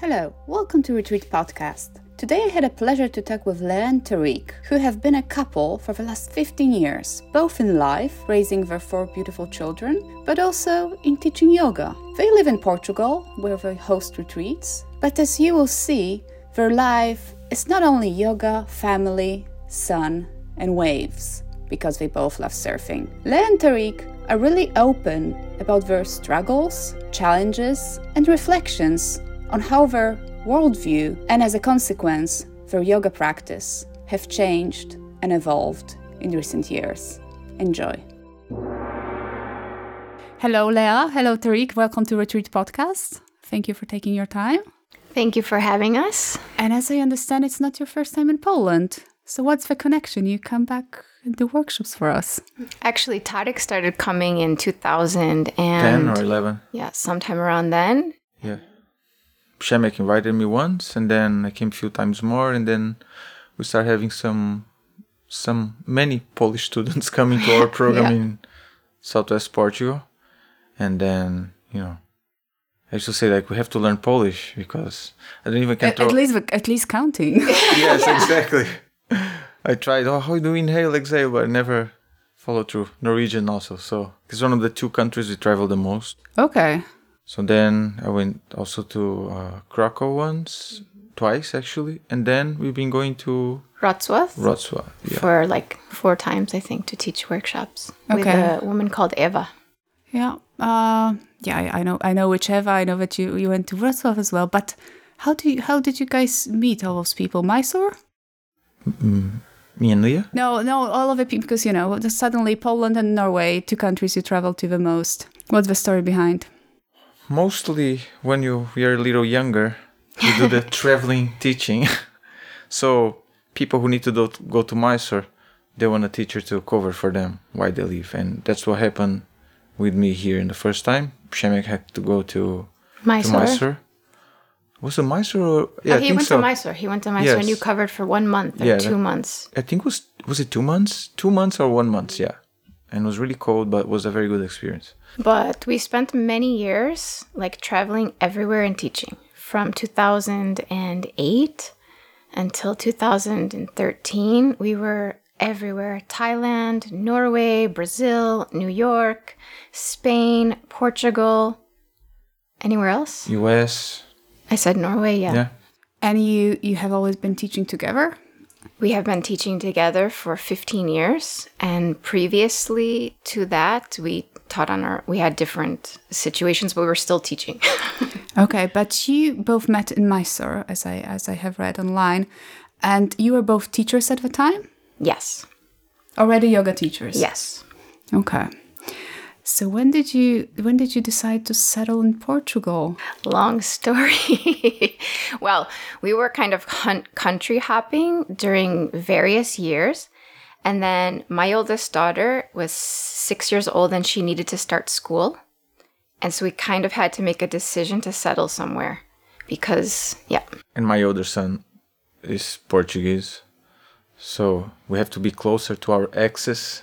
Hello, welcome to Retreat Podcast. Today I had a pleasure to talk with Lea and Tarik, who have been a couple for the last 15 years, both in life, raising their four beautiful children, but also in teaching yoga. They live in Portugal, where they host retreats, but as you will see, their life is not only yoga, family, sun, and waves, because they both love surfing. Lea and Tarik are really open about their struggles, challenges, and reflections on how their worldview and, as a consequence, their yoga practice have changed and evolved in recent years. Enjoy. Hello, Lea. Hello, Tarik. Welcome to Retreat Podcast. Thank you for taking your time. Thank you for having us. And as I understand, it's not your first time in Poland. So, what's the connection? You come back and do workshops for us. Actually, Tarik started coming in 2000 10 or 11. Yeah, sometime around then. Przemek invited me once, and then I came a few times more, and then we started having some, some many Polish students coming to our program Yeah. in Southwest Portugal, and then you know, I used to say like we have to learn Polish because I don't even can At, at least, at least counting. yes, exactly. I tried. Oh, how do we inhale, exhale, but I never followed through. Norwegian also, so it's one of the two countries we travel the most. okay. So then I went also to uh, Krakow once, twice actually, and then we've been going to Wrocław Wrocław. Yeah. for like four times, I think, to teach workshops with Okay. a woman called Eva. Yeah, uh, yeah, I, I know, I know which Eva. I know that you you went to Wrocław as well. But how do you, how did you guys meet all those people? Mysore? Me and Lea. No, no, all of it because you know suddenly Poland and Norway, two countries you travel to the most. What's the story behind? Mostly when you are a little younger, you do the traveling teaching. so people who need to do, go to Mysore, they want a teacher to cover for them while they leave, and that's what happened with me here in the first time. Przemek had to go to, to Mysore. Mysore. Was it Mysore? Or, yeah, oh, he went so. to Mysore. He went to Mysore and you covered for one month or Yeah, two that- months. I think it was was it two months, two months or one month, yeah. And it was really cold, but it was a very good experience. But we spent many years like traveling everywhere and teaching from 2008 until 2013. We were everywhere Thailand, Norway, Brazil, New York, Spain, Portugal. Anywhere else? U.S. I said Norway, yeah. Yeah, And you you have always been teaching together. We have been teaching together for 15 years. And previously to that, we taught on our, we had different situations, but we were still teaching. Okay, but you both met in Mysore, as I as I have read online, and you were both teachers at the time. yes. Already yoga teachers. Yes. Okay. So when did you when did you decide to settle in Portugal? Long story. well, we were kind of hunt country hopping during various years. And then my oldest daughter was six years old and she needed to start school. And so we kind of had to make a decision to settle somewhere because, yeah, and my older son is Portuguese, so we have to be closer to our exes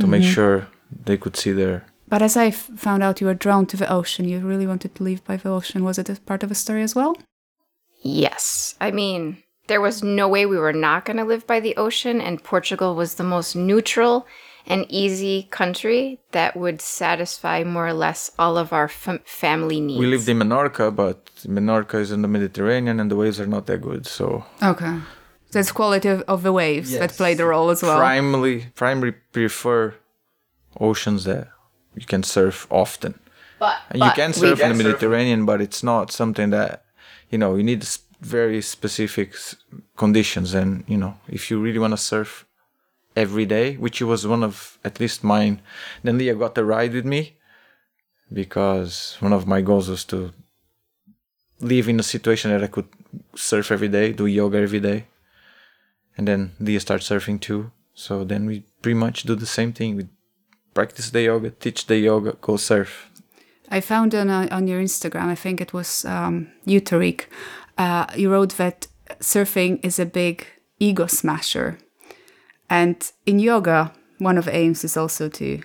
to make mm-hmm. sure they could see their. But as I found out, you were drawn to the ocean. You really wanted to live by the ocean. Was it a part of the story as well? yes. I mean, there was no way we were not going to live by the ocean. And Portugal was the most neutral and easy country that would satisfy more or less all of our fam- family needs. We lived in Menorca, but Menorca is in the Mediterranean, and the waves are not that good. So Okay. That's quality of, of the waves that play the role as well. primarily, primarily prefer oceans that you can surf often. But, And you can surf in the Mediterranean, but it's not something that you know you need very specific conditions. And you know, if you really want to surf every day, which was one of at least mine, then Lea got the ride with me because one of my goals was to live in a situation that I could surf every day, do yoga every day, and then Lea started surfing too. So then we pretty much do the same thing. We practice the yoga, teach the yoga, go surf. I found on uh, on your Instagram, I think it was um, you, Tarik. Uh, you wrote that surfing is a big ego smasher, and in yoga, one of the aims is also to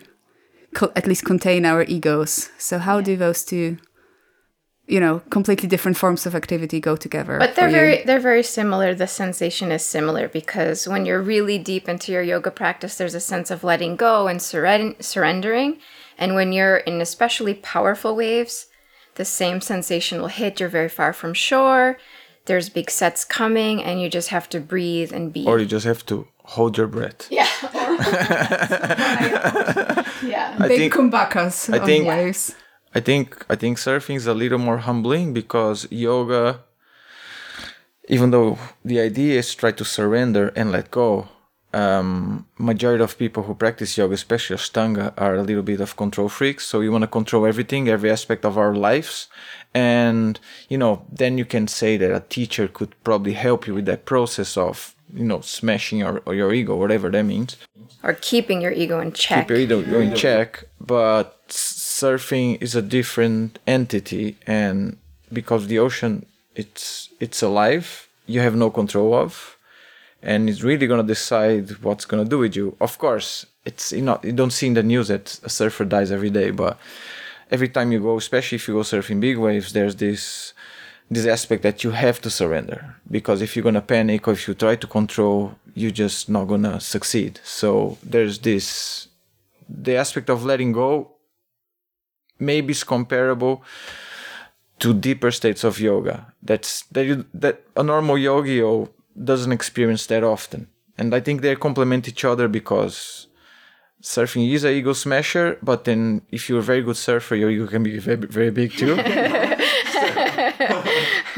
co- at least contain our egos. So how do those two you know completely different forms of activity go together But they're for you. very they're very similar. The sensation is similar because when you're really deep into your yoga practice, there's a sense of letting go and surren- surrendering. And when you're in especially powerful waves, the same sensation will hit. You're very far from shore. There's big sets coming, and you just have to breathe and be. Or you just have to hold your breath. yeah. yeah. I big think kumbhakas I on think- waves I think I think surfing is a little more humbling because yoga, even though the idea is try to surrender and let go, um, majority of people who practice yoga, especially Ashtanga, are a little bit of control freaks. So you want to control everything, every aspect of our lives, and you know then you can say that a teacher could probably help you with that process of you know smashing your or your ego, whatever that means Or keeping your ego in check. keep your ego in check but surfing is a different entity and because the ocean it's it's alive you have no control of and it's really going to decide what's going to do with you. Of course it's you know you don't see in the news that a surfer dies every day but every time you go especially if you go surfing big waves there's this this aspect that you have to surrender. Because if you're gonna panic or if you try to control you're just not gonna succeed. So there's this the aspect of letting go maybe is comparable to deeper states of yoga. That's that you that a normal yogi or doesn't experience that often. And i think they complement each other because surfing is a ego smasher but then if you're a very good surfer your ego can be very, very big too.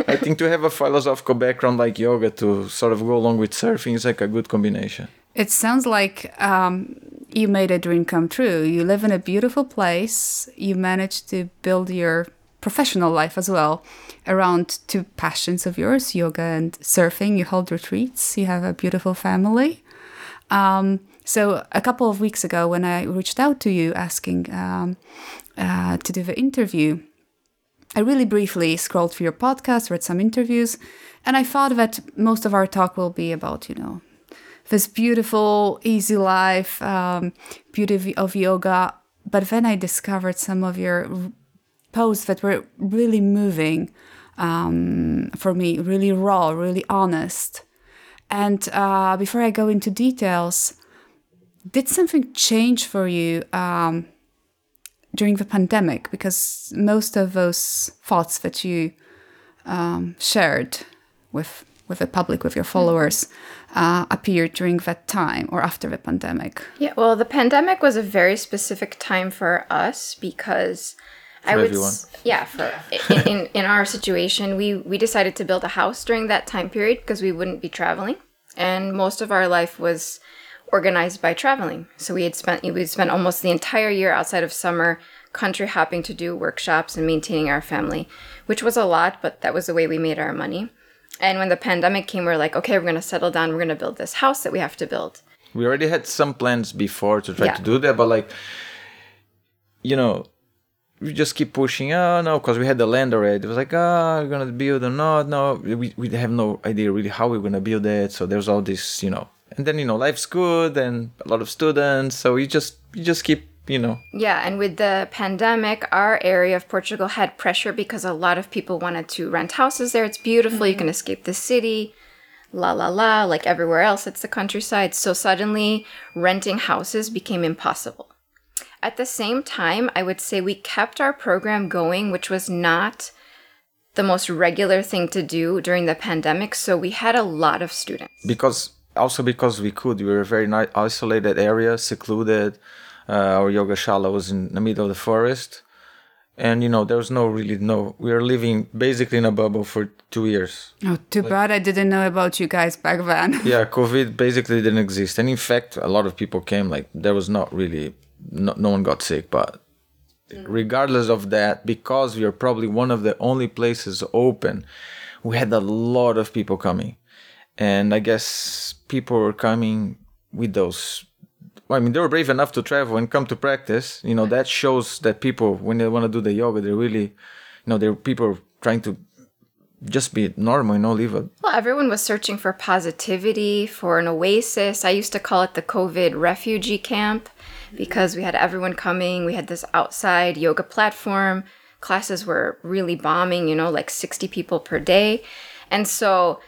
I think to have a philosophical background like yoga to sort of go along with surfing is like a good combination. It sounds like um, you made a dream come true. You live in a beautiful place. You managed to build your professional life as well around two passions of yours yoga and surfing. You hold retreats. You have a beautiful family. Um, so, a couple of weeks ago, when I reached out to you asking um, uh, to do the interview, I really briefly scrolled through your podcast, read some interviews, and I thought that most of our talk will be about, you know, this beautiful, easy life, um, beauty of yoga. But then I discovered some of your posts that were really moving um, for me, really raw, really honest. And uh, before I go into details, did something change for you um, during the pandemic? Because most of those thoughts that you um, shared with with the public, with your followers, uh, appeared during that time or after the pandemic. Yeah, well, the pandemic was a very specific time for us because I would, everyone. yeah, for in, in in our situation, we we decided to build a house during that time period because we wouldn't be traveling, and most of our life was organized by traveling. So we had spent we spent almost the entire year outside of summer country hopping to do workshops and maintaining our family, which was a lot, but that was the way we made our money. And when the pandemic came, we are like, okay, we're gonna settle down. We're gonna build this house that we have to build. We already had some plans before to try Yeah. to do that, but like, you know, we just keep pushing. Oh no, because we had the land already. It was like, oh, we're gonna build or not? No, we we have no idea really how we're gonna build it. So there's all this, you know, and then you know, life's good and a lot of students. So you just you just keep, you know, Yeah, and with the pandemic, our area of Portugal had pressure because a lot of people wanted to rent houses there. It's beautiful, you mm-hmm. can escape the city, la la la, like everywhere else, it's the countryside. So suddenly, renting houses became impossible. At the same time, I would say we kept our program going, which was not the most regular thing to do during the pandemic. So we had a lot of students. because also because we could we were a very ni- isolated area secluded uh, our yoga shala was in the middle of the forest. And you know there was no really no we were living basically in a bubble for two years. Oh, too bad. I didn't know about you guys back then. yeah covid basically didn't exist. And in fact a lot of people came like there was not really no, no one got sick but regardless of that because we are probably one of the only places open we had a lot of people coming. And i guess people were coming with those well, I mean, they were brave enough to travel and come to practice. You know, that shows that people, when they want to do the yoga, they're really, you know, they're people trying to just be normal, you know, live a Well, everyone was searching for positivity, for an oasis. I used to call it the COVID refugee camp because we had everyone coming. We had this outside yoga platform classes were really bombing, you know, like 60 people per day. And so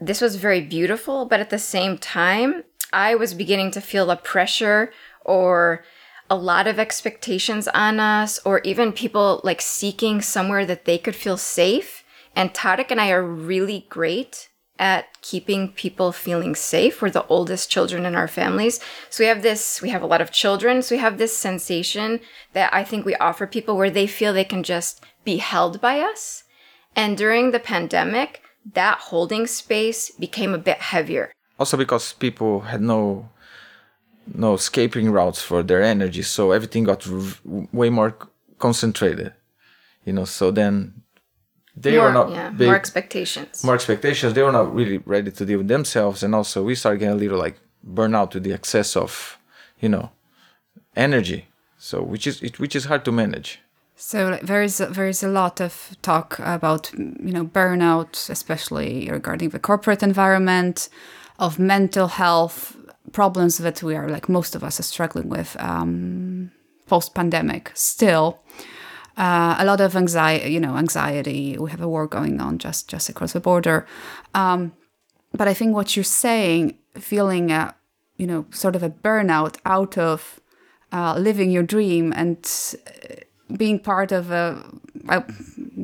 this was very beautiful, but at the same time, I was beginning to feel a pressure or a lot of expectations on us, or even people like seeking somewhere that they could feel safe. And Tarik and I are really great at keeping people feeling safe. We're the oldest children in our families. So we have this, we have a lot of children. So we have this sensation that I think we offer people where they feel they can just be held by us. And during the pandemic, that holding space became a bit heavier. Also because people had no no escaping routes for their energy, so everything got r- way more concentrated. You know, so then they more, were not yeah, big, more expectations. more expectations. They were not really ready to deal with themselves, and also we started getting a little like burnout with the excess of, you know, energy. So which is it, which is hard to manage. So like, there is there is a lot of talk about you know burnout, especially regarding the corporate environment, of mental health problems that we are like most of us are struggling with um, post pandemic. Still, uh, a lot of anxiety, you know, anxiety. We have a war going on just just across the border. Um, but I think what you're saying, feeling a, you know, sort of a burnout out of uh, living your dream and uh, being part of a. I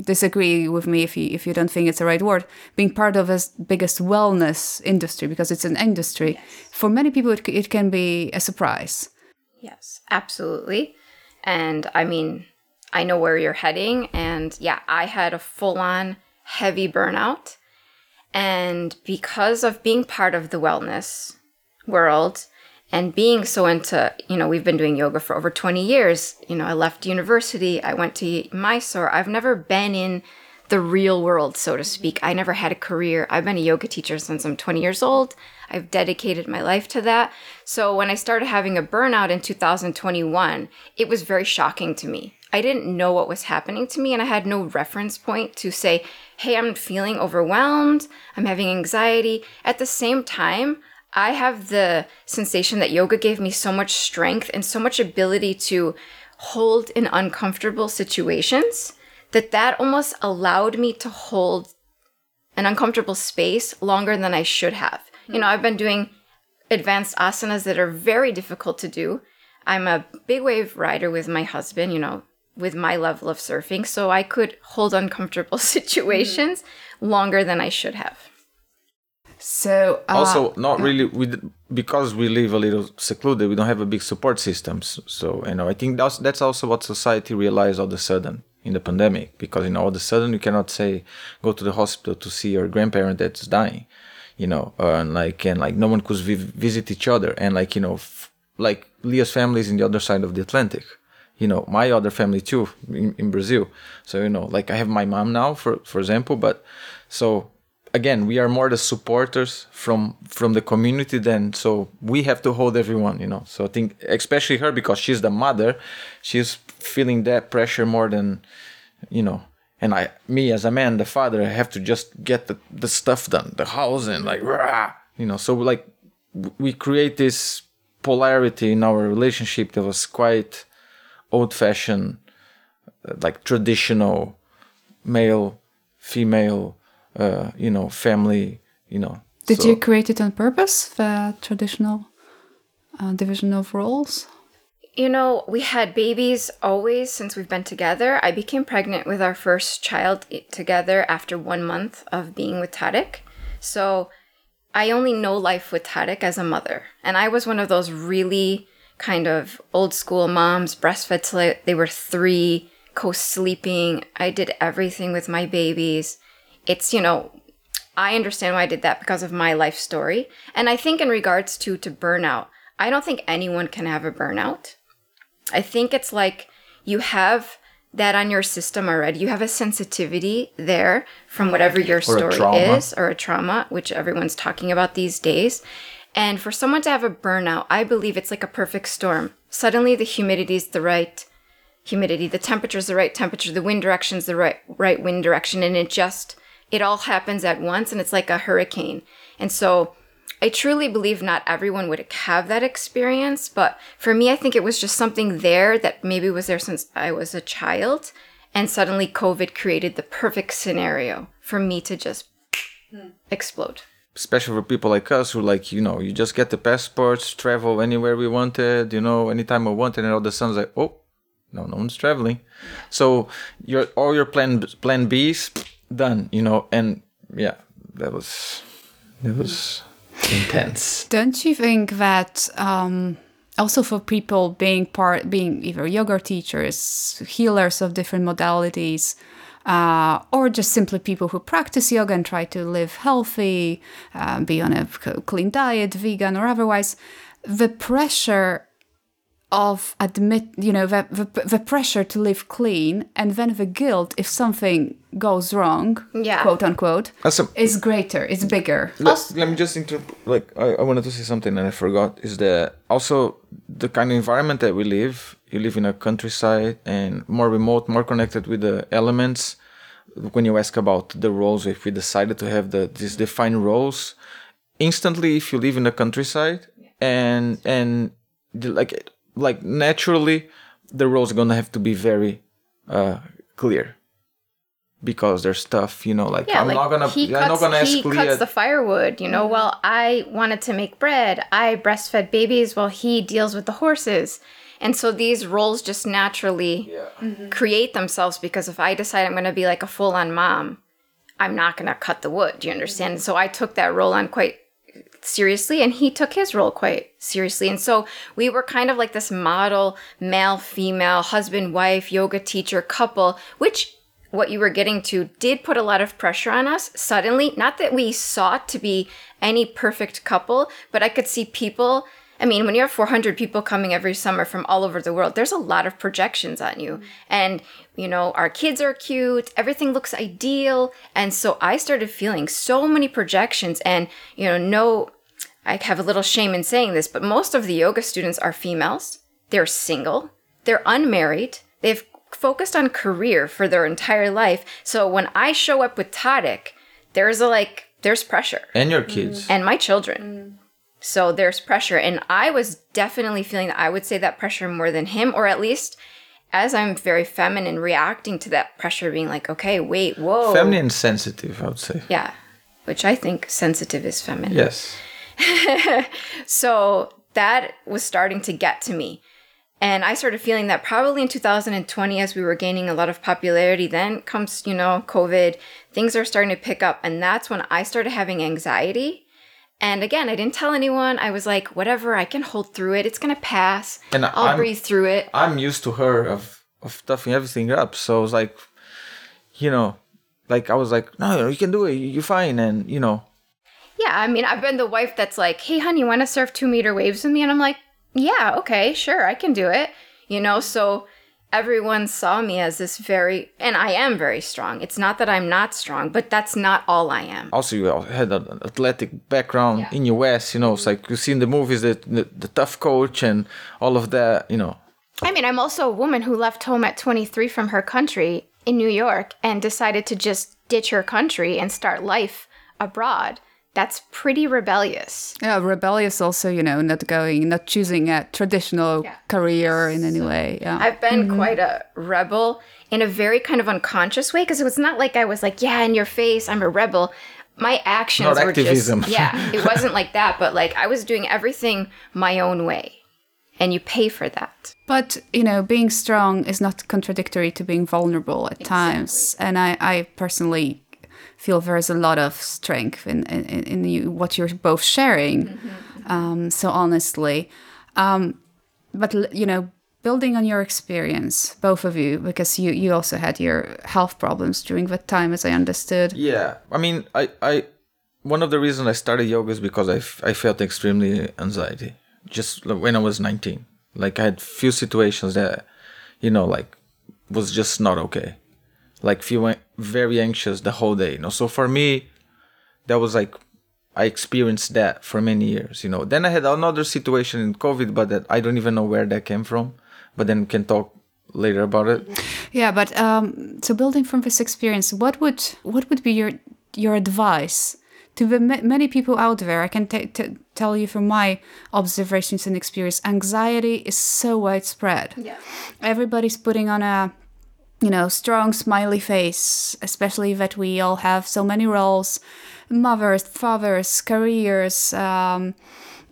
disagree with me if you if you don't think it's the right word. Being part of a biggest wellness industry because it's an industry. For many people, it, it can be a surprise. Yes, absolutely. And I mean, I know where you're heading. And yeah, I had a full on heavy burnout. And because of being part of the wellness world and being so into, you know, we've been doing yoga for over 20 years. You know, I left university, I went to Mysore. I've never been in the real world, so to speak. I never had a career. I've been a yoga teacher since I'm 20 years old. I've dedicated my life to that. So when I started having a burnout in 2021, it was very shocking to me. I didn't know what was happening to me, and I had no reference point to say, hey, I'm feeling overwhelmed, I'm having anxiety. At the same time, I have the sensation that yoga gave me so much strength and so much ability to hold in uncomfortable situations that that almost allowed me to hold an uncomfortable space longer than I should have. You know, I've been doing advanced asanas that are very difficult to do. I'm a big wave rider with my husband, you know, with my level of surfing, so I could hold uncomfortable situations longer than I should have. So uh, also not really with because we live a little secluded we don't have a big support systems. So you know i think that's that's also what society realized all of a sudden in the pandemic because you know all of a sudden you cannot say go to the hospital to see your grandparent that's dying you know uh, and like and like no one could vi- visit each other. And like you know f- like leah's family is in the other side of the atlantic you know my other family too in, in brazil. So you know like i have my mom now for for example but so again we are more the supporters from from the community than so we have to hold everyone you know? So i think especially her because she's the mother she's feeling that pressure more than you know? And i me as a man the father i have to just get the, the stuff done the house and like rah, you know? So like we create this polarity in our relationship that was quite old fashioned like traditional male female uh, you know family you know Did so- you create it on purpose, the traditional uh, division of roles? You know, we had babies always since we've been together. I became pregnant with our first child together after one month of being with Tarik. So I only know life with Tarik as a mother. And I was one of those really kind of old school moms, breastfed till they were three, co sleeping. I did everything with my babies. It's, you know, I understand why I did that because of my life story. And I think in regards to to burnout, I don't think anyone can have a burnout. I think it's like you have that on your system already. You have a sensitivity there from whatever your story trauma. is or a trauma, which everyone's talking about these days. And for someone to have a burnout, I believe it's like a perfect storm. Suddenly the humidity is the right humidity, the temperature is the right temperature, the wind direction is the right right wind direction, and it just it all happens at once and it's like a hurricane. And so I truly believe not everyone would have that experience, but for me I think it was just something there that maybe was there since I was a child And suddenly COVID created the perfect scenario for me to just hmm. explode. especially for people like us who like you know you just get the passports travel anywhere we wanted you know anytime we wanted and all the sudden like oh no no one's traveling so your all your plan plan b's done you know and yeah that was that was intense. Don't you think that um, also for people being part, being either yoga teachers, healers of different modalities, uh, or just simply people who practice yoga and try to live healthy, uh, be on a clean diet, vegan or otherwise, the pressure of admit, you know, the, the, the pressure to live clean and then the guilt if something goes wrong, Yeah. quote unquote, That's a- is greater, it's bigger. let, let me just inter like I, I wanted to say something and I forgot is that also the kind of environment that we live you live in a countryside and more remote more connected with the elements when you ask about the roles if we decided to have the these defined roles instantly if you live in the countryside and and the, like like naturally the roles are gonna have to be very uh clear because there's stuff you know like Yeah, i'm like not gonna he i'm not gonna he cuts the firewood. You know, well, I wanted to make bread. I breastfed babies while he deals with the horses. And so these roles just naturally create themselves because if I decide I'm going to be like a full on mom, I'm not going to cut the wood. Do you understand? So I took that role on quite seriously and he took his role quite seriously. And so we were kind of like this model male, female, husband, wife, yoga teacher couple, which what you were getting to did put a lot of pressure on us suddenly. Not that we sought to be any perfect couple, but I could see people. I mean, when you have 400 people coming every summer from all over the world, there's a lot of projections on you. And, you know, our kids are cute, everything looks ideal. And so I started feeling so many projections and, you know, no, I have a little shame in saying this, but most of the yoga students are females. They're single, they're unmarried, they've focused on career for their entire life. So when I show up with Tarik, there's a like, there's pressure and your kids and my children. Mm. So there's pressure. And I was definitely feeling that I would say that pressure more than him, or at least as I'm very feminine, reacting to that pressure, being like, okay, wait, whoa. feminine sensitive i would say Yeah. Which I think sensitive is feminine. yes So that was starting to get to me. And I started feeling that probably in 2020, as we were gaining a lot of popularity, then comes, you know, COVID, things are starting to pick up. And that's when I started having anxiety. And again, I didn't tell anyone. I was like, whatever, I can hold through it. It's going to pass. And I'll I'm- breathe through it. i'm used to her of of toughing everything up so I was like you know like i was like no you can do it you're fine and you know Yeah, I mean, I've been the wife that's like, hey, honey, you want to surf two meter waves with me? And I'm like, yeah, okay, sure, I can do it. You know, so everyone saw me as this very, and I am very strong. It's not that I'm not strong, but that's not all I am. also you had an athletic background in us you know it's like you see in the movies that the, the tough coach and all of that you know I mean, I'm also a woman who left home at 23 from her country in New York and decided to just ditch her country and start life abroad. That's pretty rebellious. Yeah, rebellious also, you know, not going, not choosing a traditional Yeah. career in any way. Yeah. I've been mm-hmm. quite a rebel in a very kind of unconscious way because it was not like I was like, yeah, in your face, I'm a rebel. My actions Not were activism. just yeah, it wasn't like that, but like I was doing everything my own way. And you pay for that. But, you know, being strong is not contradictory to being vulnerable at times. And I, I personally feel there's a lot of strength in, in, in you, what you're both sharing. Um, so honestly. Um, but, you know, building on your experience, both of you, because you, you also had your health problems during that time, as I understood. Yeah, I mean, I, I, one of the reasons I started yoga is because I, f- I felt extremely anxiety just like when I was 19. Like I had few situations that, you know, like was just not okay. Like feeling very anxious the whole day. You know, so for me, that was like I experienced that for many years. You know, then I had another situation in COVID, but that I don't even know where that came from. But then we can talk later about it. Yeah, but um, so building from this experience, what would what would be your your advice to the ma- many people out there? I can t- t- tell you from my observations and experience, anxiety is so widespread. Yeah. Everybody's putting on a you know, strong smiley face, especially that we all have so many roles mothers, fathers, careers. Um,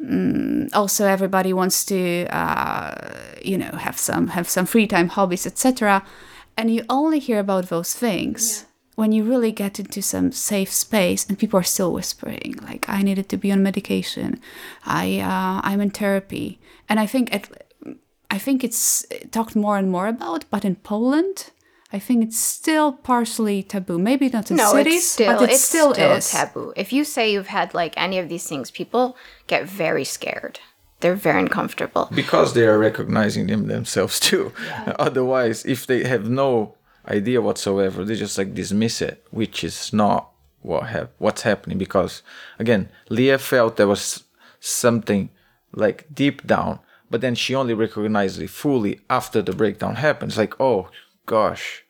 mm, also, everybody wants to, uh, you know, have some have some free time, hobbies, etc. And you only hear about those things yeah. when you really get into some safe space, and people are still whispering, like, "I needed to be on medication. I uh, I'm in therapy." And I think it, I think it's talked more and more about, but in Poland, I think it's still partially taboo. Maybe not in no, cities, it's still, but it it's still, still is taboo. If you say you've had like any of these things, people get very scared. They're very uncomfortable because they are recognizing them themselves too. Yeah. Otherwise, if they have no idea whatsoever, they just like dismiss it, which is not what have what's happening. Because again, Lea felt there was something like deep down, but then she only recognized it fully after the breakdown happens. Like, oh gosh,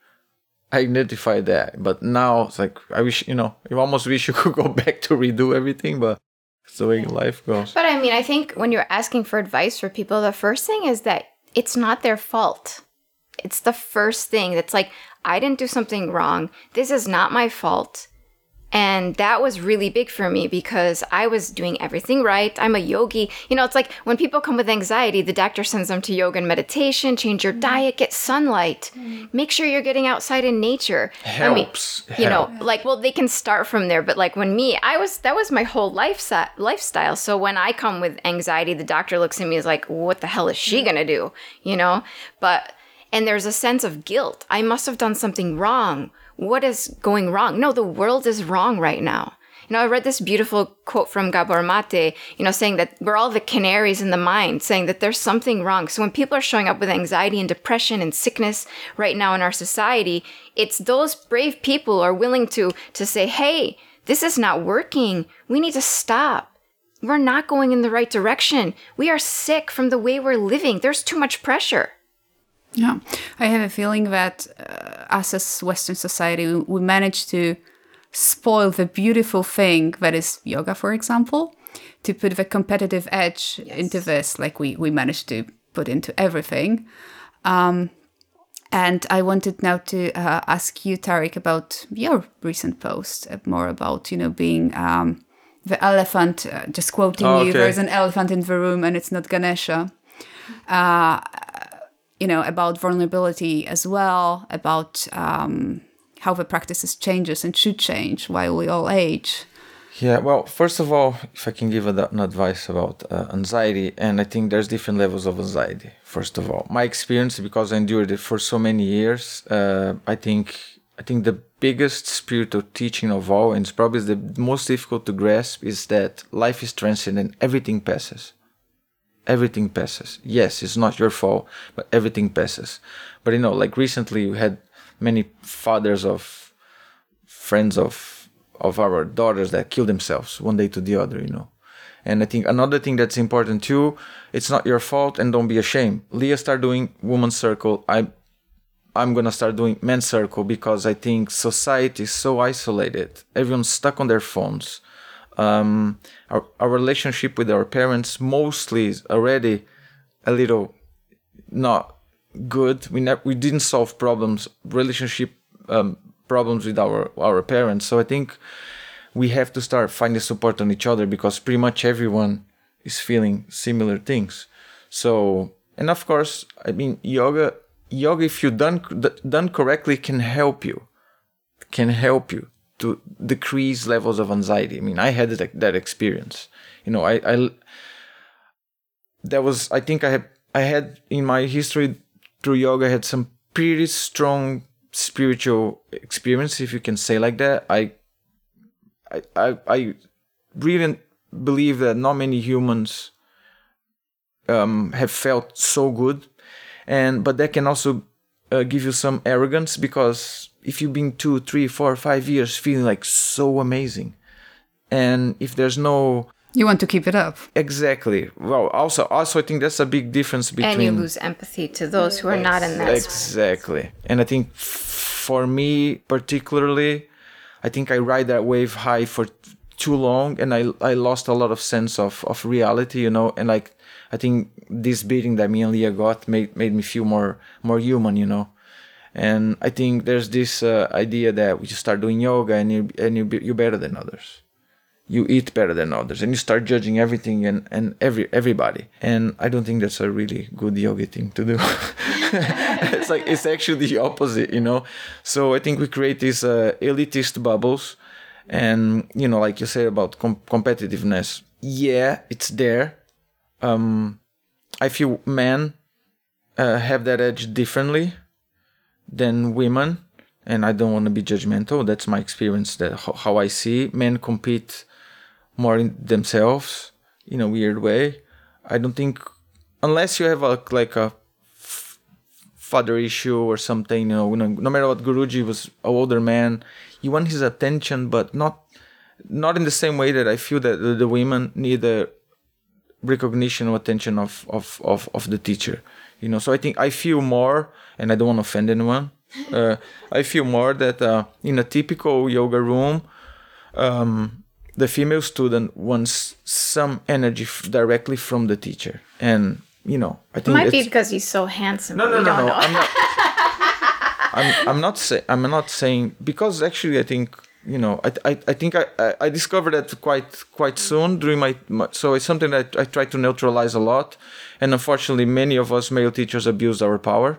I identified that, but now it's like I wish you know. You almost wish you could go back to redo everything, but it's the way yeah. life goes. But I mean, I think when you're asking for advice for people, the first thing is that it's not their fault. It's the first thing that's like, I didn't do something wrong. This is not my fault. And that was really big for me because I was doing everything right. I'm a yogi. You know, it's like when people come with anxiety, the doctor sends them to yoga and meditation, change your mm. diet, get sunlight, mm. make sure you're getting outside in nature. Helps. I mean, you know, like, well, they can start from there. But like when me, I was, that was my whole life lifestyle. So when I come with anxiety, the doctor looks at me as like, what the hell is she going to do? You know, but, and there's a sense of guilt. I must have done something wrong what is going wrong? No, the world is wrong right now. You know, I read this beautiful quote from Gabor Mate, you know, saying that we're all the canaries in the mind, saying that there's something wrong. So when people are showing up with anxiety and depression and sickness right now in our society, it's those brave people are willing to to say, "Hey, this is not working. We need to stop. We're not going in the right direction. We are sick from the way we're living. There's too much pressure." Yeah, I have a feeling that uh, us as Western society, we, we manage to spoil the beautiful thing that is yoga, for example, to put the competitive edge yes. into this, like we we managed to put into everything. Um, and I wanted now to uh, ask you, Tarik, about your recent post, uh, more about you know being um, the elephant. Uh, just quoting oh, okay. you, there's an elephant in the room, and it's not Ganesha. You know, about vulnerability as well, about um, how the practices changes and should change while we all age. Yeah, well, first of all, if I can give an advice about uh, anxiety, and I think there's different levels of anxiety. First of all, my experience, because I endured it for so many years, uh, I think I think the biggest spiritual teaching of all, and it's probably the most difficult to grasp, is that life is transient and everything passes everything passes. Yes, it's not your fault, but everything passes. But you know, like recently we had many fathers of friends of of our daughters that killed themselves one day to the other, you know. And I think another thing that's important too, it's not your fault and don't be ashamed. Lea start doing woman's circle. I I'm gonna start doing men's circle because I think society is so isolated. Everyone's stuck on their phones um, our, our relationship with our parents mostly is already a little not good. We ne- we didn't solve problems, relationship um, problems with our our parents. So I think we have to start finding support on each other because pretty much everyone is feeling similar things. So and of course, I mean yoga yoga if you done done correctly can help you can help you to decrease levels of anxiety. I mean, I had that, that experience. You know, I, I that was I think I had I had in my history through yoga I had some pretty strong spiritual experience, if you can say like that. I I I, I really believe that not many humans um, have felt so good, and but that can also uh, give you some arrogance because if you've been two, three, four, five years feeling like so amazing, and if there's no you want to keep it up. Exactly. Well, also, also, I think that's a big difference between. And you lose empathy to those who are not in that. Exactly, and I think for me particularly, I think I ride that wave high for too long, and I I lost a lot of sense of of reality, you know, and like I think this beating that me and Lea got made made me feel more more human, you know, and I think there's this uh, idea that we just start doing yoga and you and you you're better than others. You eat better than others, and you start judging everything and, and every everybody. And I don't think that's a really good yoga thing to do. it's like it's actually the opposite, you know. So I think we create these uh, elitist bubbles, and you know, like you say about com- competitiveness. Yeah, it's there. Um, I feel men uh, have that edge differently than women and i don't want to be judgmental that's my experience that how i see men compete more in themselves in a weird way. I don't think unless you have a like a father issue or something you know no matter what guruji was an older man you want his attention but not not in the same way that i feel that the, the women need the recognition or attention of, of of of the teacher you know so i think i feel more and i don't want to offend anyone uh, i feel more that uh, in a typical yoga room um, the female student wants some energy f- directly from the teacher and you know i think It might be because he's so handsome. no, no, no, no. know. I'm not. I'm, I'm not saying. I'm not saying because actually, I think you know. I, I, I think I, I, discovered that quite quite soon during my, my. So it's something that I try to neutralize a lot, and unfortunately, many of us male teachers abuse our power.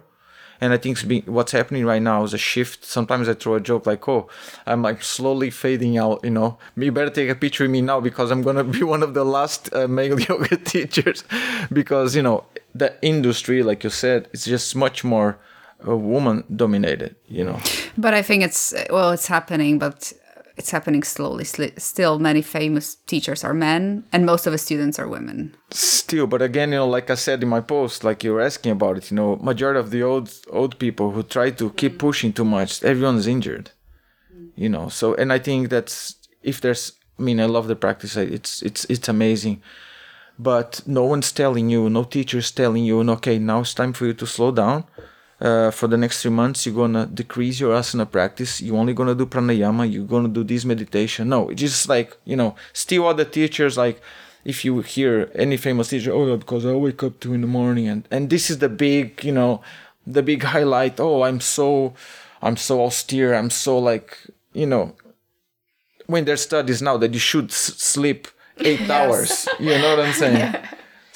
And I think what's happening right now is a shift. Sometimes I throw a joke like, "Oh, I'm like slowly fading out." You know, you better take a picture of me now because I'm gonna be one of the last uh, male yoga teachers, because you know the industry, like you said, it's just much more woman dominated. You know, But I think it's well, it's happening, but it's happening slowly. Still, many famous teachers are men, and most of the students are women. still, but again, you know, like I said in my post, like you were asking about it, you know, majority of the old old people who try to keep mm. pushing too much, everyone's injured. You know, so and I think that's if there's, I mean, I love the practice. It's it's it's amazing, but no one's telling you, no teacher's telling you, okay, now it's time for you to slow down. Uh, for the next three months, you're gonna decrease your asana practice. You're only gonna do pranayama. You're gonna do this meditation. No, it's just like you know, still other teachers like if you hear any famous teacher, oh, because I wake up two in the morning, and and this is the big, you know, the big highlight. Oh, I'm so, I'm so austere. I'm so like, you know, when there's studies now that you should s- sleep eight hours. You know what I'm saying?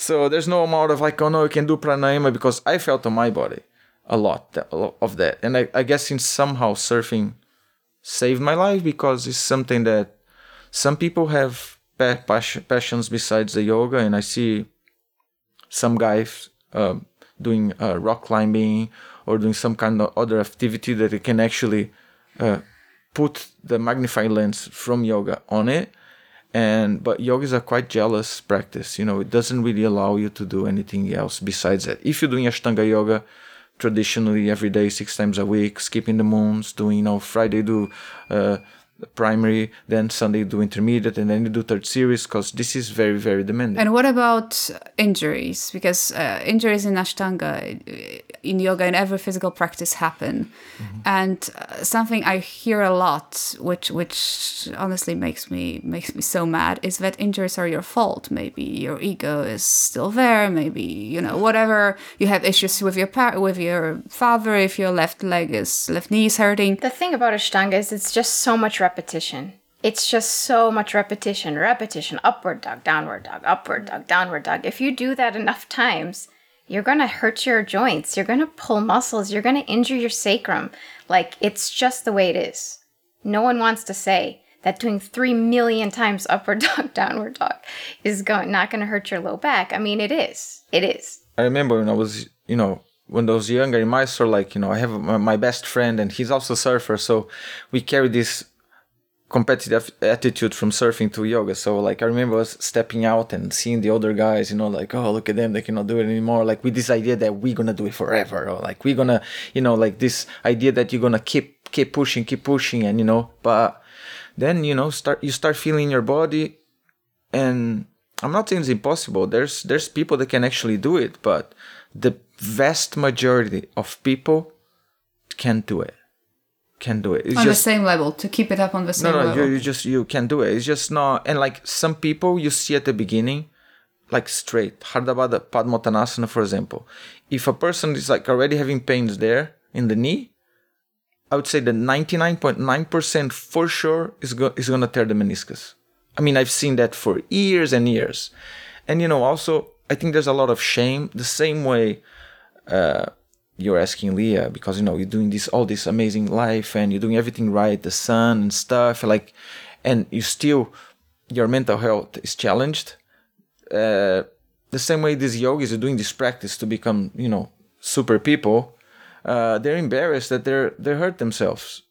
So there's no amount of like, oh no, you can do pranayama because I felt on my body a lot of that, and I, I guess in somehow surfing saved my life because it's something that some people have pa- passions besides the yoga, and I see some guys um doing uh, rock climbing or doing some kind of other activity that they can actually uh, put the magnifying lens from yoga on it. And but yoga is a quite jealous practice you know it doesn't really allow you to do anything else besides that. If you're doing ashtanga yoga traditionally every day six times a week skipping the moons doing you know friday do uh, primary then sunday you do intermediate and then you do third series because this is very very demanding And what about injuries? Because uh, injuries in Ashtanga, uh, in yoga, in every physical practice happen. And uh, something I hear a lot, which which honestly makes me makes me so mad, is that injuries are your fault. Maybe your ego is still there. Maybe you know whatever you have issues with your par- with your father. If your left leg is left knee is hurting, The thing about Ashtanga is it's just so much repetition. It's just so much repetition, repetition, upward dog, downward dog, upward dog, downward dog. If you do that enough times, you're going to hurt your joints. You're going to pull muscles. You're going to injure your sacrum. Like, it's just the way it is. No one wants to say that doing 3 million times upward dog, downward dog is going, not going to hurt your low back. I mean, it is. It is. I remember when I was, you know, when I was younger in Mysore, like, you know, I have my, my best friend and he's also a surfer. So we carry this competitive attitude from surfing to yoga. So like I remember us stepping out and seeing the other guys, you know, like, oh look at them, they cannot do it anymore. Like with this idea that we're gonna do it forever, or like we're gonna, you know, like this idea that you're gonna keep keep pushing, keep pushing, and you know, but then you know, start you start feeling your body and I'm not saying it's impossible. There's there's people that can actually do it, but the vast majority of people can't do it. Can't do it. It's on just the same level to keep it up on the same no, no, level. you, you just you can do it. It's just not. And like some people, you see at the beginning, like straight Ardha Baddha Padmottanasana, for example. If a person is like already having pains there in the knee, I would say that 99.9% for sure is, go- is going to tear the meniscus. I mean, I've seen that for years and years. And, you know, also, I think there's a lot of shame. The same way uh, you're asking Lea, because, you know, you're doing this, all this amazing life and you're doing everything right, the sun and stuff, like, and you still, your mental health is challenged. Uh, the same way these yogis are doing this practice to become, you know, super people, uh, they're embarrassed that they're they hurt themselves,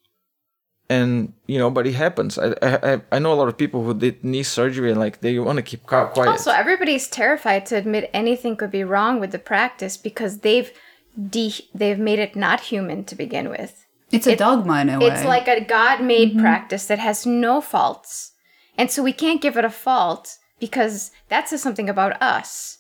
and you know, but it happens. I I, I know a lot of people who did knee surgery and like they want to keep quiet. Also, everybody's terrified to admit anything could be wrong with the practice because they've de- they've made it not human to begin with. It's a dogma in a way. It's like a God made mm-hmm. practice that has no faults. And so we can't give it a fault because that says something about us.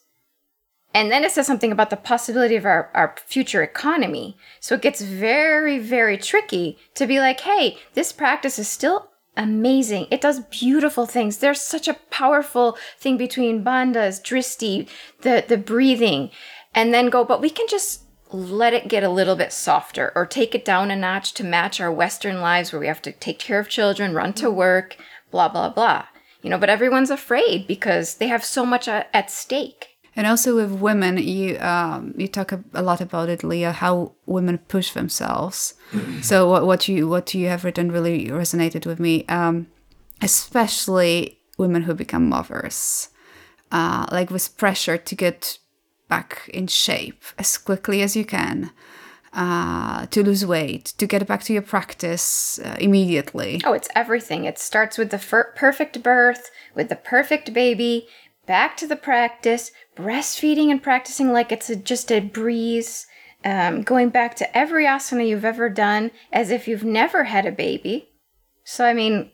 And then it says something about the possibility of our, our future economy. So it gets very, very tricky to be like, hey, this practice is still amazing. It does beautiful things. There's such a powerful thing between bandhas, drishti, the, the breathing, and then go, but we can just let it get a little bit softer or take it down a notch to match our Western lives where we have to take care of children, run to work, blah, blah, blah. You know, but everyone's afraid because they have so much a- at stake. And also with women, you um, you talk a, a lot about it, Lea, how women push themselves. so what what you what you have written really resonated with me, um, especially women who become mothers, uh, like with pressure to get back in shape as quickly as you can, uh, to lose weight, to get back to your practice uh, immediately. Oh, it's everything. It starts with the fir- perfect birth, with the perfect baby, back to the practice, breastfeeding and practicing like it's a, just a breeze, um, going back to every asana you've ever done as if you've never had a baby. So, I mean,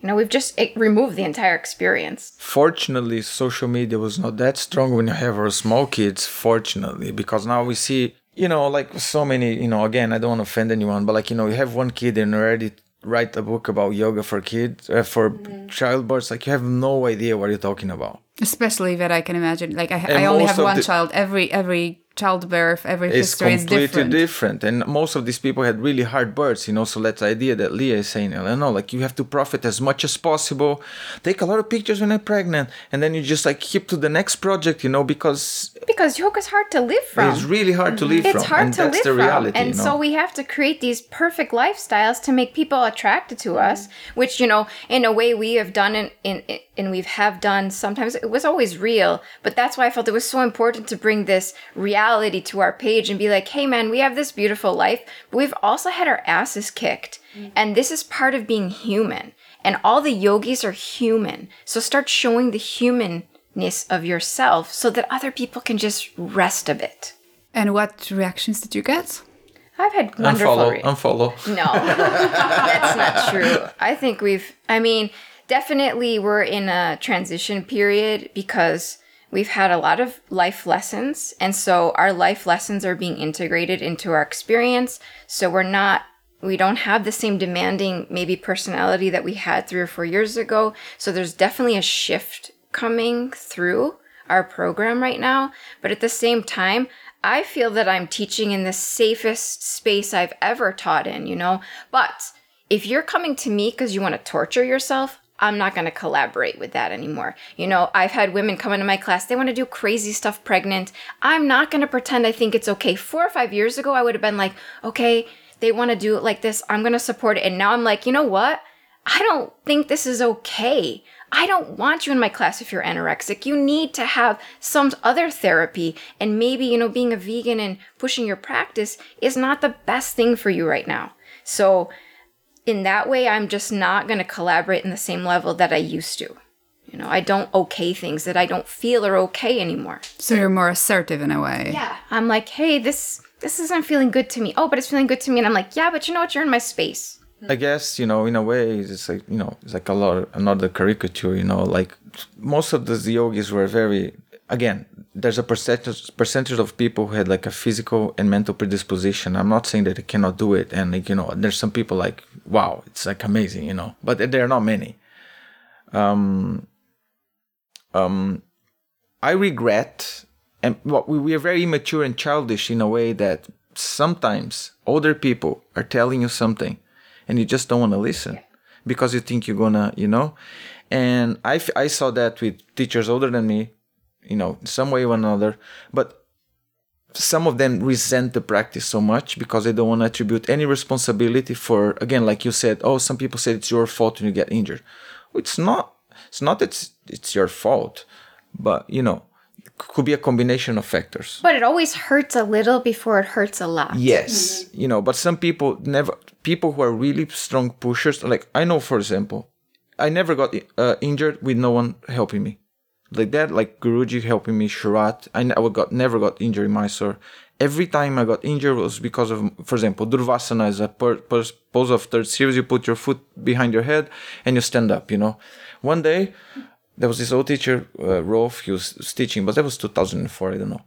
you know, we've just removed the entire experience. Fortunately, social media was not that strong when you have our small kids. Fortunately, because now we see, you know, like so many, you know, again, I don't want to offend anyone, but like, you know, you have one kid and already write a book about yoga for kids, uh, for childbirth. Like, you have no idea what you're talking about. Especially that I can imagine. Like I, I only have one the- child. Every every childbirth, every It's history is completely different. different. And most of these people had really hard births, you know. So that's the idea that Lea is saying. I know, like you have to profit as much as possible. Take a lot of pictures when you're pregnant, and then you just like keep to the next project, you know, because Because yoga is hard to live from. it's really hard to live it's from. hard and to that's live the reality, from and you know. so we have to create these perfect lifestyles to make people attracted to us which you know in a way we have done in, in, in and we've have done sometimes it was always real but that's why i felt it was so important to bring this reality to our page and be like hey man we have this beautiful life but we've also had our asses kicked mm-hmm. and this is part of being human and all the yogis are human so start showing the humanness of yourself so that other people can just rest a bit And what reactions did you get? I've had wonderful. unfollow, re- unfollow. no, that's not true. I think we've. I mean, definitely we're in a transition period because we've had a lot of life lessons, and so our life lessons are being integrated into our experience. So we're not. We don't have the same demanding maybe personality that we had three or four years ago. So there's definitely a shift coming through our program right now. But at the same time, I feel that I'm teaching in the safest space I've ever taught in, you know? But if you're coming to me because you want to torture yourself, I'm not going to collaborate with that anymore. You know, I've had women come into my class, they want to do crazy stuff pregnant. I'm not going to pretend I think it's okay. Four or five years ago, I would have been like, okay, they want to do it like this. I'm going to support it. And now I'm like, you know what? I don't think this is okay. I don't want you in my class if you're anorexic. You need to have some other therapy. And maybe, you know, being a vegan and pushing your practice is not the best thing for you right now. So, in that way, I'm just not going to collaborate in the same level that I used to. You know, I don't okay things that I don't feel are okay anymore. So you're more assertive in a way. Yeah. I'm like, hey, this this isn't feeling good to me. Oh, but it's feeling good to me. And I'm like, yeah, but you know what? You're in my space. I guess you know, in a way, it's like you know, it's like a lot another caricature. You know, like most of the yogis were very. Again, there's a percentage percentage of people who had like a physical and mental predisposition. I'm not saying that they cannot do it, and like you know, there's some people like wow, it's like amazing, you know, but there are not many. Um, um, I regret, and well, we we are very immature and childish in a way that sometimes older people are telling you something and you just don't want to listen because you think you're gonna you know and I, f- I saw that with teachers older than me you know some way or another. But some of them resent the practice so much because they don't want to attribute any responsibility for again like you said oh some people say it's your fault when you get injured. It's not it's not it's it's your fault but you know could be a combination of factors. But it always hurts a little before it hurts a lot. yes you know but some people never people who are really strong pushers like i know for example i never got uh, injured with no one helping me like that like guruji helping me Sharath i never got never got injured in mysore. Every time i got injured was because of for example durvasana is a per, per, pose of third series. You put your foot behind your head and you stand up you know. One day there was this old teacher uh, rolf he was teaching but that was 2004 i don't know.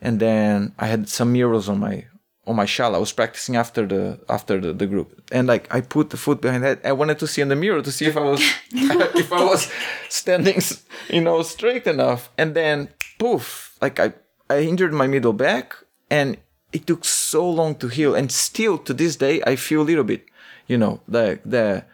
And then I had some murals on my on my shala. I was practicing after the after the, the group, and like I put the foot behind that. I wanted to see in the mirror to see if I was if I was standing, you know, straight enough. And then poof, like I I injured my middle back, and it took so long to heal. And still to this day, I feel a little bit, you know, the the,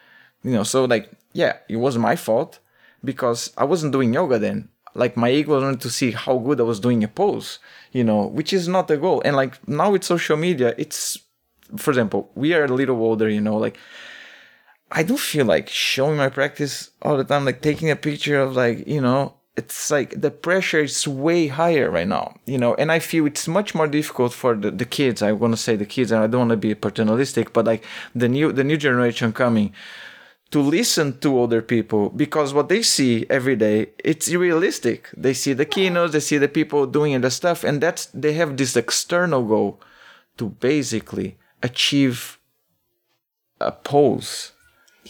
you know, so like yeah, it wasn't my fault because I wasn't doing yoga then. Like my ego wanted to see how good I was doing a pose, you know, which is not the goal. And like now with social media, it's, for example, we are a little older, you know, like I don't feel like showing my practice all the time, like taking a picture of like, you know, it's like the pressure is way higher right now, you know, and I feel it's much more difficult for the, the kids. I want to say the kids, and I don't want to be paternalistic, but like the new the new generation coming to listen to other people because what they see every day it's realistic. They see the keynotes they see the people doing the stuff and that's they have this external goal to basically achieve a pose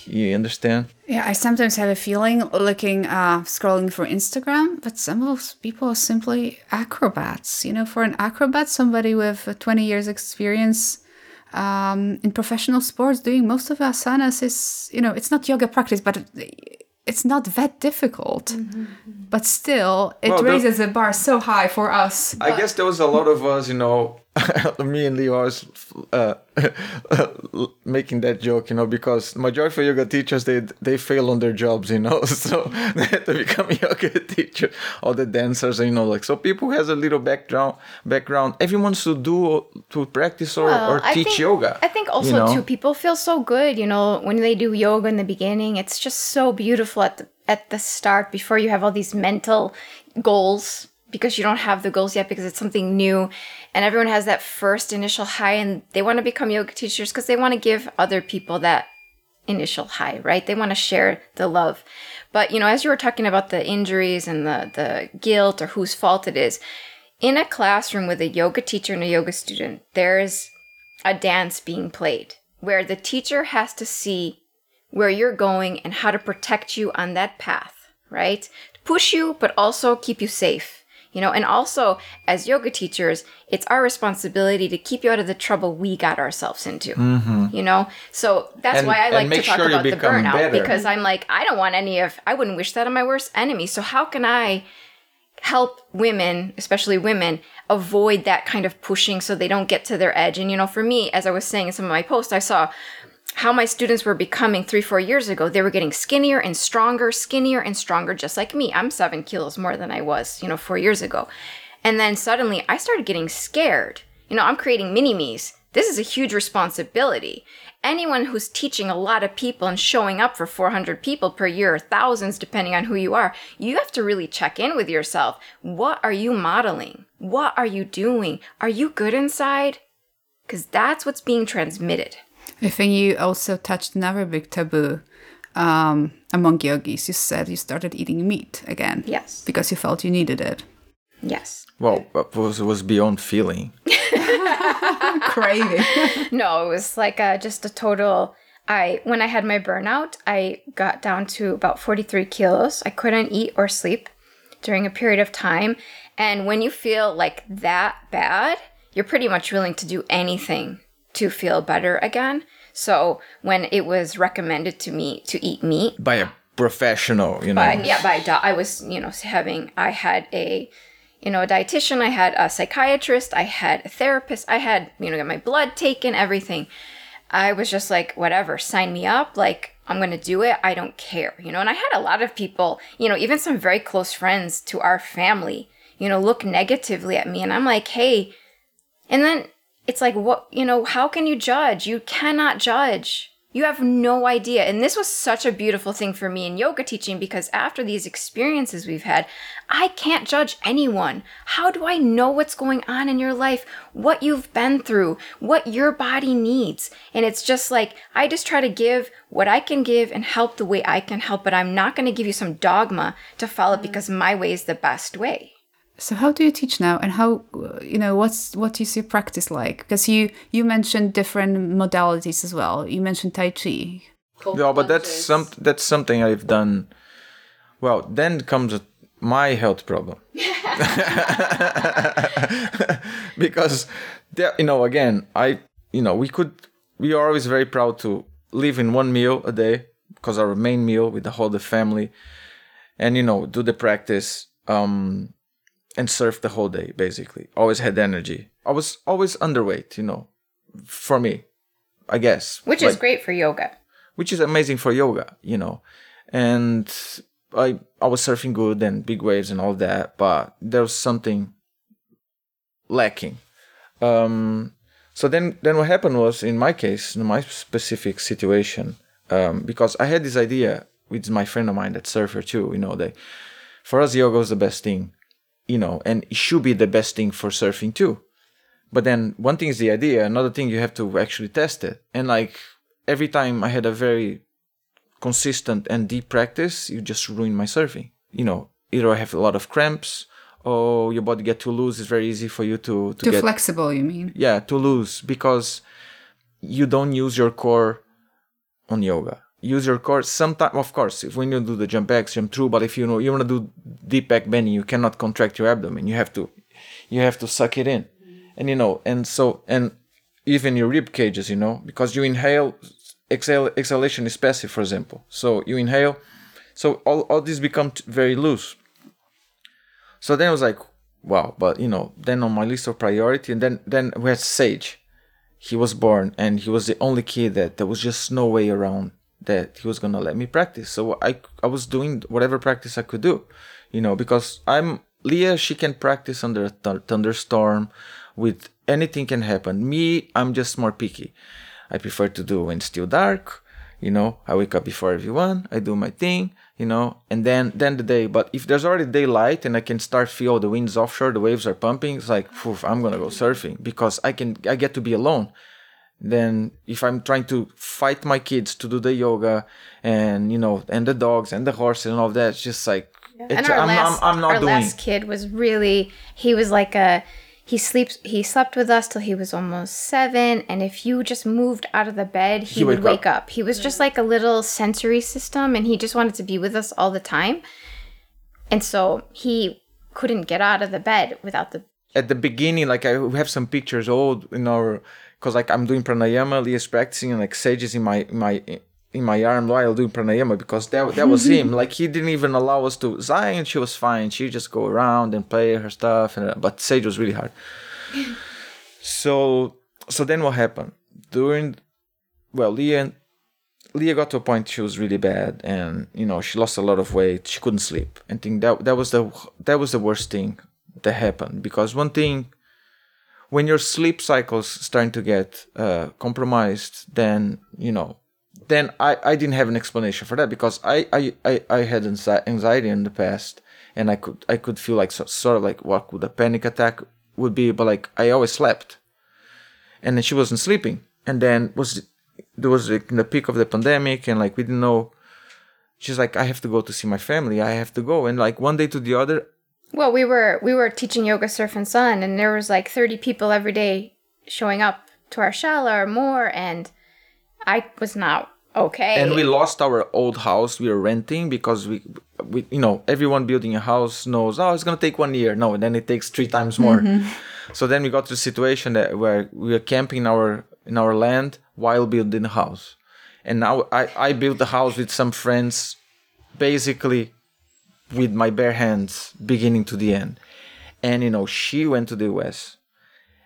you understand? Yeah, I sometimes have a feeling looking, uh, scrolling through Instagram, but some of those people are simply acrobats. You know, for an acrobat, somebody with uh, 20 years experience um, in professional sports doing most of asanas is, you know, it's not yoga practice, but it's not that difficult. But still, it Well, raises the bar so high for us. I guess there was a lot of us, you know, me and Lea was uh, making that joke, you know, because majority of yoga teachers they they fail on their jobs, you know, so they had to become yoga teacher. All the dancers, you know, like so people has a little background background. Everyone should do to practice or, Well, or I teach think, yoga. I think also you know? too people feel so good, you know, when they do yoga in the beginning. It's just so beautiful at the at the start before you have all these mental goals because you don't have the goals yet because it's something new and everyone has that first initial high and they want to become yoga teachers because they want to give other people that initial high, right? They want to share the love. But you know, as you were talking about the injuries and the the guilt or whose fault it is, in a classroom with a yoga teacher and a yoga student, there is a dance being played where the teacher has to see where you're going and how to protect you on that path, right? Push you, but also keep you safe. You know, and also as yoga teachers, it's our responsibility to keep you out of the trouble we got ourselves into. Mm-hmm. You know, so that's And- why I like to talk sure about the burnout better. because I'm like, I don't want any of, I wouldn't wish that on my worst enemy. So how can I help women, especially women, avoid that kind of pushing so they don't get to their edge. And you know, for me, as I was saying in some of my posts, I saw how my students were becoming three, four years ago. They were getting skinnier and stronger, skinnier and stronger, just like me. I'm seven kilos more than I was, you know, four years ago. And then suddenly I started getting scared. You know, I'm creating mini me's. This is a huge responsibility. Anyone who's teaching a lot of people and showing up for 400 people per year, or thousands depending on who you are, you have to really check in with yourself. What are you modeling? What are you doing? Are you good inside? Because that's what's being transmitted. I think you also touched another big taboo um, among yogis. You said you started eating meat again. Yes. Because you felt you needed it. Yes. well, it was was beyond feeling. Craving. No, it was like a, just a total. I when I had my burnout, I got down to about 43 kilos. I couldn't eat or sleep during a period of time. And when you feel like that bad, you're pretty much willing to do anything to feel better again. So when it was recommended to me to eat meat, by a professional, you know. by yeah by do- I was you know having I had a you know, a dietitian, I had a psychiatrist, I had a therapist, I had, you know, get my blood taken, everything. I was just like, whatever, sign me up. Like, I'm going to do it. I don't care, you know. And I had a lot of people, you know, even some very close friends to our family, you know, look negatively at me. And I'm like, hey, and then it's like, what, you know, how can you judge? You cannot judge. You have no idea. And this was such a beautiful thing for me in yoga teaching because after these experiences we've had, I can't judge anyone. How do I know what's going on in your life, what you've been through, what your body needs? And it's just like, I just try to give what I can give and help the way I can help, but I'm not going to give you some dogma to follow mm. because my way is the best way. So how do you teach now, and how you know what's what is your practice like? Because you you mentioned different modalities as well. You mentioned Tai Chi. yeah, but that's some that's something I've done. Well, then comes my health problem because there, you know again I you know we could we are always very proud to live in one meal a day because our main meal with the whole the family and you know do the practice um and surf the whole day basically. Always had energy. I was always underweight you know for me i guess. Which is great for yoga. which is amazing for yoga you know. And i i was surfing good and big waves and all that but there was something lacking. Um so then then what happened was in my case in my specific situation um because i had this idea with my friend of mine that surfer too you know they for us yoga was the best thing you know, and it should be the best thing for surfing too. But then one thing is the idea, another thing you have to actually test it. And like every time I had a very consistent and deep practice, you just ruin my surfing. You know, either I have a lot of cramps or your body get too loose. It's very easy for you to, to too get, flexible. You mean? Yeah, too loose because you don't use your core on yoga use your core sometimes of course if when you do the jump back jump through but if you know you want to do deep back bending you cannot contract your abdomen. You have to you have to suck it in. And you know and so and even your rib cages you know because you inhale exhale exhalation is passive for example. So you inhale so all, all this become very loose. So then i was like wow but you know then on my list of priority and then then we had sage. He was born and he was the only kid that there was just no way around that he was gonna let me practice. So I I was doing whatever practice I could do, you know, because I'm Lea. She can practice under a th- thunderstorm, with anything can happen. Me, I'm just more picky. I prefer to do when it's still dark. You know, I wake up before everyone. I do my thing. You know, and then then the day. But if there's already daylight and I can start feel the winds offshore, the waves are pumping. It's like, poof, I'm gonna go surfing because I can. I get to be alone then if i'm trying to fight my kids to do the yoga and you know and the dogs and the horses and all that it's just like yeah. it's, and our I'm, last, I'm, I'm not our doing. last kid was really he was like a he sleeps he slept with us till he was almost seven and if you just moved out of the bed he, he would wake up. up. he was just like a little sensory system and he just wanted to be with us all the time and so he couldn't get out of the bed without the at the beginning like i have some pictures old in our because like I'm doing pranayama, Lea's practicing, and like Sage's in my in my in my arm while doing pranayama because that that was him. Like he didn't even allow us to. Zion, she was fine. She just go around and play her stuff, and but Sage was really hard. so so then what happened during? Well, Lea Lea got to a point she was really bad, and you know she lost a lot of weight. She couldn't sleep, I think that that was the that was the worst thing that happened because one thing when your sleep cycles starting to get uh, compromised, then you know, then I, I didn't have an explanation for that because I, I, I, I had anxiety in the past and I could I could feel like so, sort of like what would a panic attack would be, but like I always slept, and then she wasn't sleeping, and then was there was like in the peak of the pandemic and like we didn't know. She's like, I have to go to see my family. I have to go, and like one day to the other, well, we were we were teaching yoga surf and sun, and there was like thirty people every day showing up to our shala or more, and I was not okay. And we lost our old house we were renting because we, we you know, everyone building a house knows, oh, it's gonna take one year. No, and then it takes three times more. Mm-hmm. So then we got to a situation that where we were camping in our in our land while building the house. And now I, I built the house with some friends basically with my bare hands beginning to the end and you know she went to the us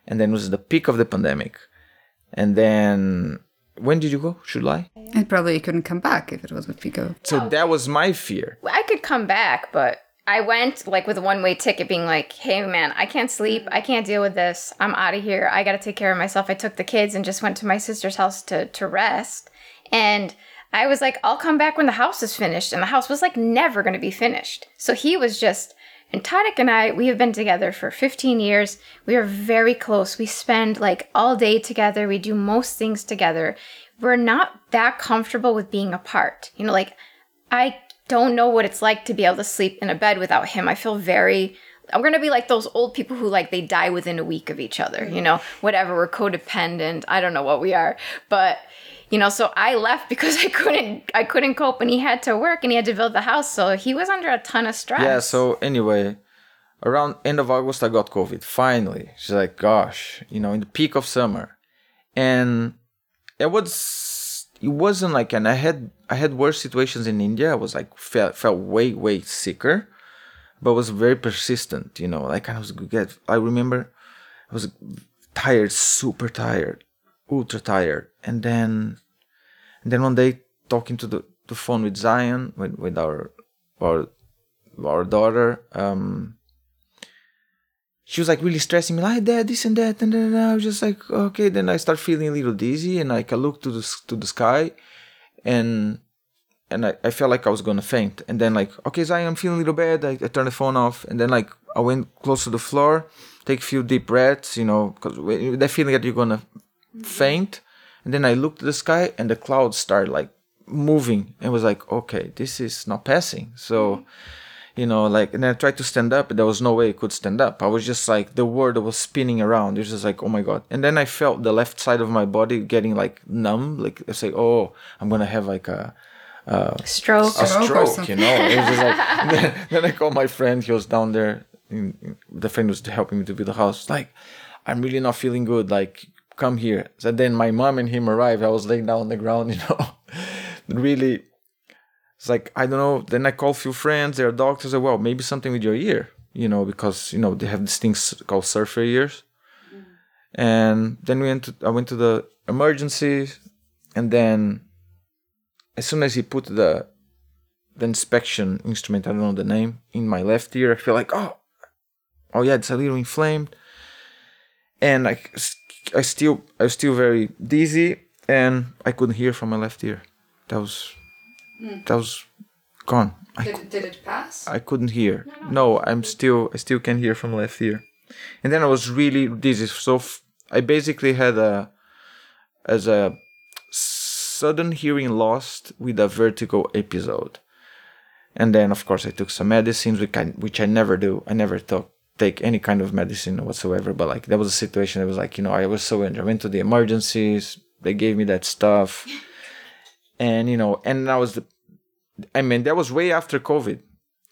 and then it was the peak of the pandemic and then when did you go july And probably you couldn't come back if it was with Pico. so that was my fear I could come back, but I went like with a one way ticket, being like, "Hey, man, I can't sleep. I can't deal with this. I'm out of here. I got to take care of myself." I took the kids and just went to my sister's house to to rest, and I was like, "I'll come back when the house is finished," and the house was like never going to be finished. So he was just. And Tarik and I, we have been together for 15 years. We are very close. We spend like all day together. We do most things together. We're not that comfortable with being apart. You know, like I don't know what it's like to be able to sleep in a bed without him. I feel very I'm gonna be like those old people who like they die within a week of each other, you know, whatever, we're codependent. I don't know what we are. But you know, so I left because I couldn't I couldn't cope and he had to work and he had to build the house. So he was under a ton of stress. Yeah. So anyway, around end of August, I got COVID. Finally, she's like, "Gosh, you know, in the peak of summer," and it was it wasn't like, and I had I had worse situations in India. I was like felt felt way way sicker, but was very persistent. You know, like I was get. I remember I was tired, super tired, ultra tired, and then and then one day talking to the, the phone with Zion with, with our our our daughter um she was like really stressing me like dad this and that and then I was just like okay. Then I start feeling a little dizzy and like I looked to the to the sky and and I, I felt like I was gonna faint. And then like okay Zion I'm feeling a little bad. I, I the phone off and then like I went close to the floor take a few deep breaths you know because that feeling that you're gonna faint and then I looked at the sky and the clouds started like moving and was like okay this is not passing so mm-hmm. you know like and then I tried to stand up but there was no way I could stand up I was just like the world was spinning around it was just like oh my god and then I felt the left side of my body getting like numb like it's like oh I'm gonna have like a Stroke. a Stroke stroke, you know. It was just like then, then I called my friend. He was down there. In, in- the friend was helping me to build the house. Like, I'm really not feeling good. Like, come here. So then my mom and him arrived. I was laying down on the ground, you know. really, it's like I don't know. Then I called a few friends. They're doctors. Said, well, maybe something with your ear, you know, because you know they have these things called surfer ears. Mm-hmm. And then we went to I went to the emergency, and then as soon as he put the the inspection instrument, I don't know the name, in my left ear, I feel like, oh, oh yeah, it's a little inflamed, and I, I still, I was still very dizzy, and I couldn't hear from my left ear. That was, hmm. that was gone. I, cou- did it pass? I couldn't hear. No, I'm still, I still can hear from left ear, and then I was really dizzy. So f- I basically had a, as a sudden hearing lost with a vertigo episode. And then, of course, I took some medicines, which I, which I never do. I never took take any kind of medicine whatsoever. But like, that was a situation that was like, you know, I was so injured. I went to the emergencies. They gave me that stuff, and you know, and I was the, I mean, that was way after COVID.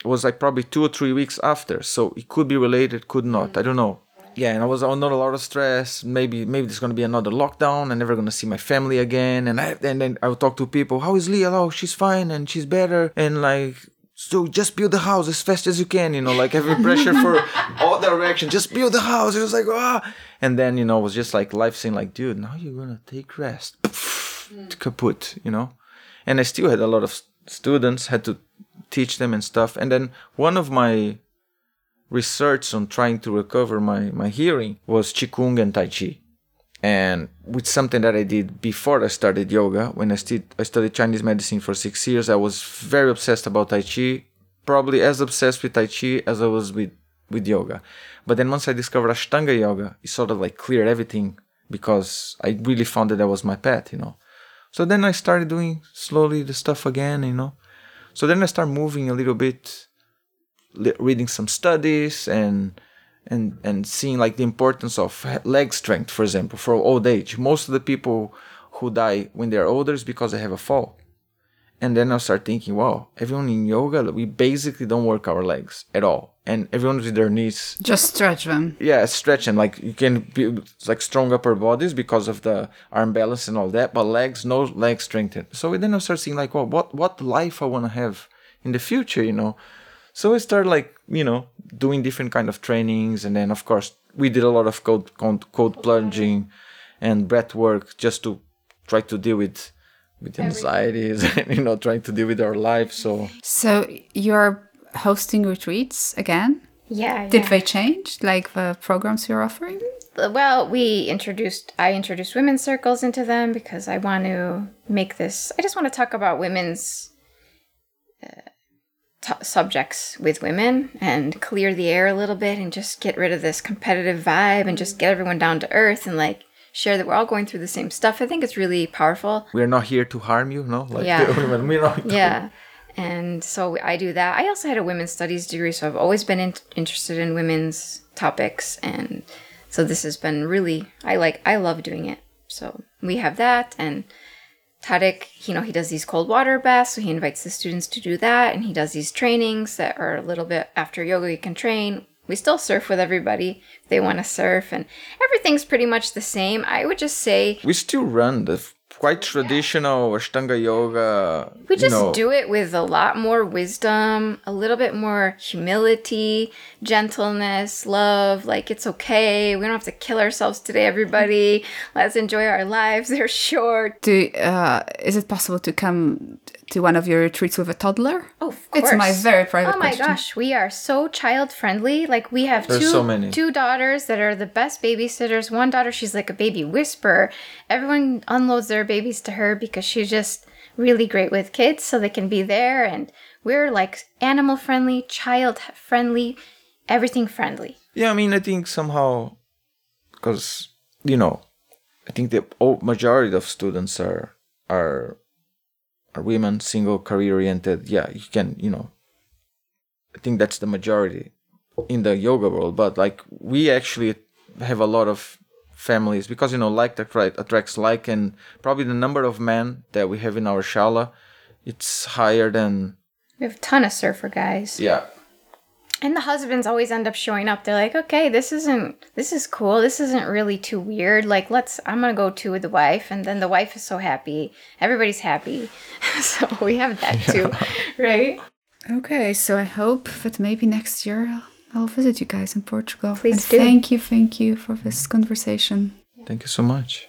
It was like probably two or three weeks after, so it could be related, could not. Mm. I don't know. Yeah, and I was under a lot of stress. Maybe maybe there's gonna be another lockdown. I'm never gonna see my family again. And I and then I would talk to people. How is Lea? Oh, she's fine and she's better. And like, so just build the house as fast as you can. You know, like having pressure for all direction. Just build the house. It was like ah. And then you know it was just like life saying like, dude, now you're gonna take rest. Kaput. You know. And I still had a lot of students. Had to teach them and stuff. And then one of my research on trying to recover my, my hearing was Qigong and Tai Chi. And with something that I did before I started yoga, when I, sti- I studied Chinese medicine for six years, I was very obsessed about Tai Chi, probably as obsessed with Tai Chi as I was with, with yoga. But then once I discovered Ashtanga yoga, it sort of like cleared everything because I really found that that was my path, you know. So then I started doing slowly the stuff again, you know. So then I started moving a little bit li- reading some studies and and and seeing like the importance of leg strength for example for old age. Most of the people who die when they're older is because they have a fall. And then i start thinking wow everyone in yoga we basically don't work our legs at all. And everyone with their knees Just stretch them. yeah stretch and like you can be like strong upper bodies because of the arm balance and all that but legs no leg strength. So we then i start seeing like well what what life i want to have in the future you know So we started like you know doing different kind of trainings, and then of course we did a lot of code code, code plunging and breath work just to try to deal with with anxieties and you know trying to deal with our life. So So you're hosting retreats again? Yeah. Did yeah. they change, like the programs you're offering? well we introduced i introduced women's circles into them because i want to make this i just want to talk about women's uh, t- subjects with women and clear the air a little bit and just get rid of this competitive vibe and just get everyone down to earth and like share that we're all going through the same stuff i think it's really powerful we're not here to harm you, no? Like Yeah. we're not. yeah and so i do that i also had a women's studies degree so i've always been in- interested in women's topics and so this has been really i like i love doing it so we have that and Tarik, you know, he does these cold water baths, so he invites the students to do that, and he does these trainings that are a little bit after yoga you can train. We still surf with everybody if they want to surf, and everything's pretty much the same. I would just say We still run the quite traditional Ashtanga yoga. We just know, do it with a lot more wisdom, a little bit more humility, gentleness, love. Like, it's okay. We don't have to kill ourselves today, everybody. Let's enjoy our lives. They're short. Do uh, is it possible to come to one of your retreats with a toddler? Oh, of course. It's my very private Oh my question. gosh, we are so child friendly. Like we have There's two so many. two daughters that are the best babysitters. One daughter, she's like a baby whisperer. Everyone unloads their babies to her because she's just really great with kids, so they can be there. And we're like animal friendly, child friendly, everything friendly. Yeah, I mean, I think somehow, because you know, I think the majority of students are are are women, single, career oriented. Yeah, you can, you know, I think that's the majority in the yoga world. But like, we actually have a lot of families because you know, like attract, attracts like, and probably the number of men that we have in our shala, it's higher than We have a ton of surfer guys. yeah. And the husbands always end up showing up. They're like, okay, this isn't, this is cool. This isn't really too weird. Like, let's, I'm going to go too with the wife. And then the wife is so happy. Everybody's happy. so we have that too. Right? Okay, so I hope that maybe next year I'll, I'll visit you guys in Portugal. Please And do. Thank you, thank you for this conversation. Thank you so much.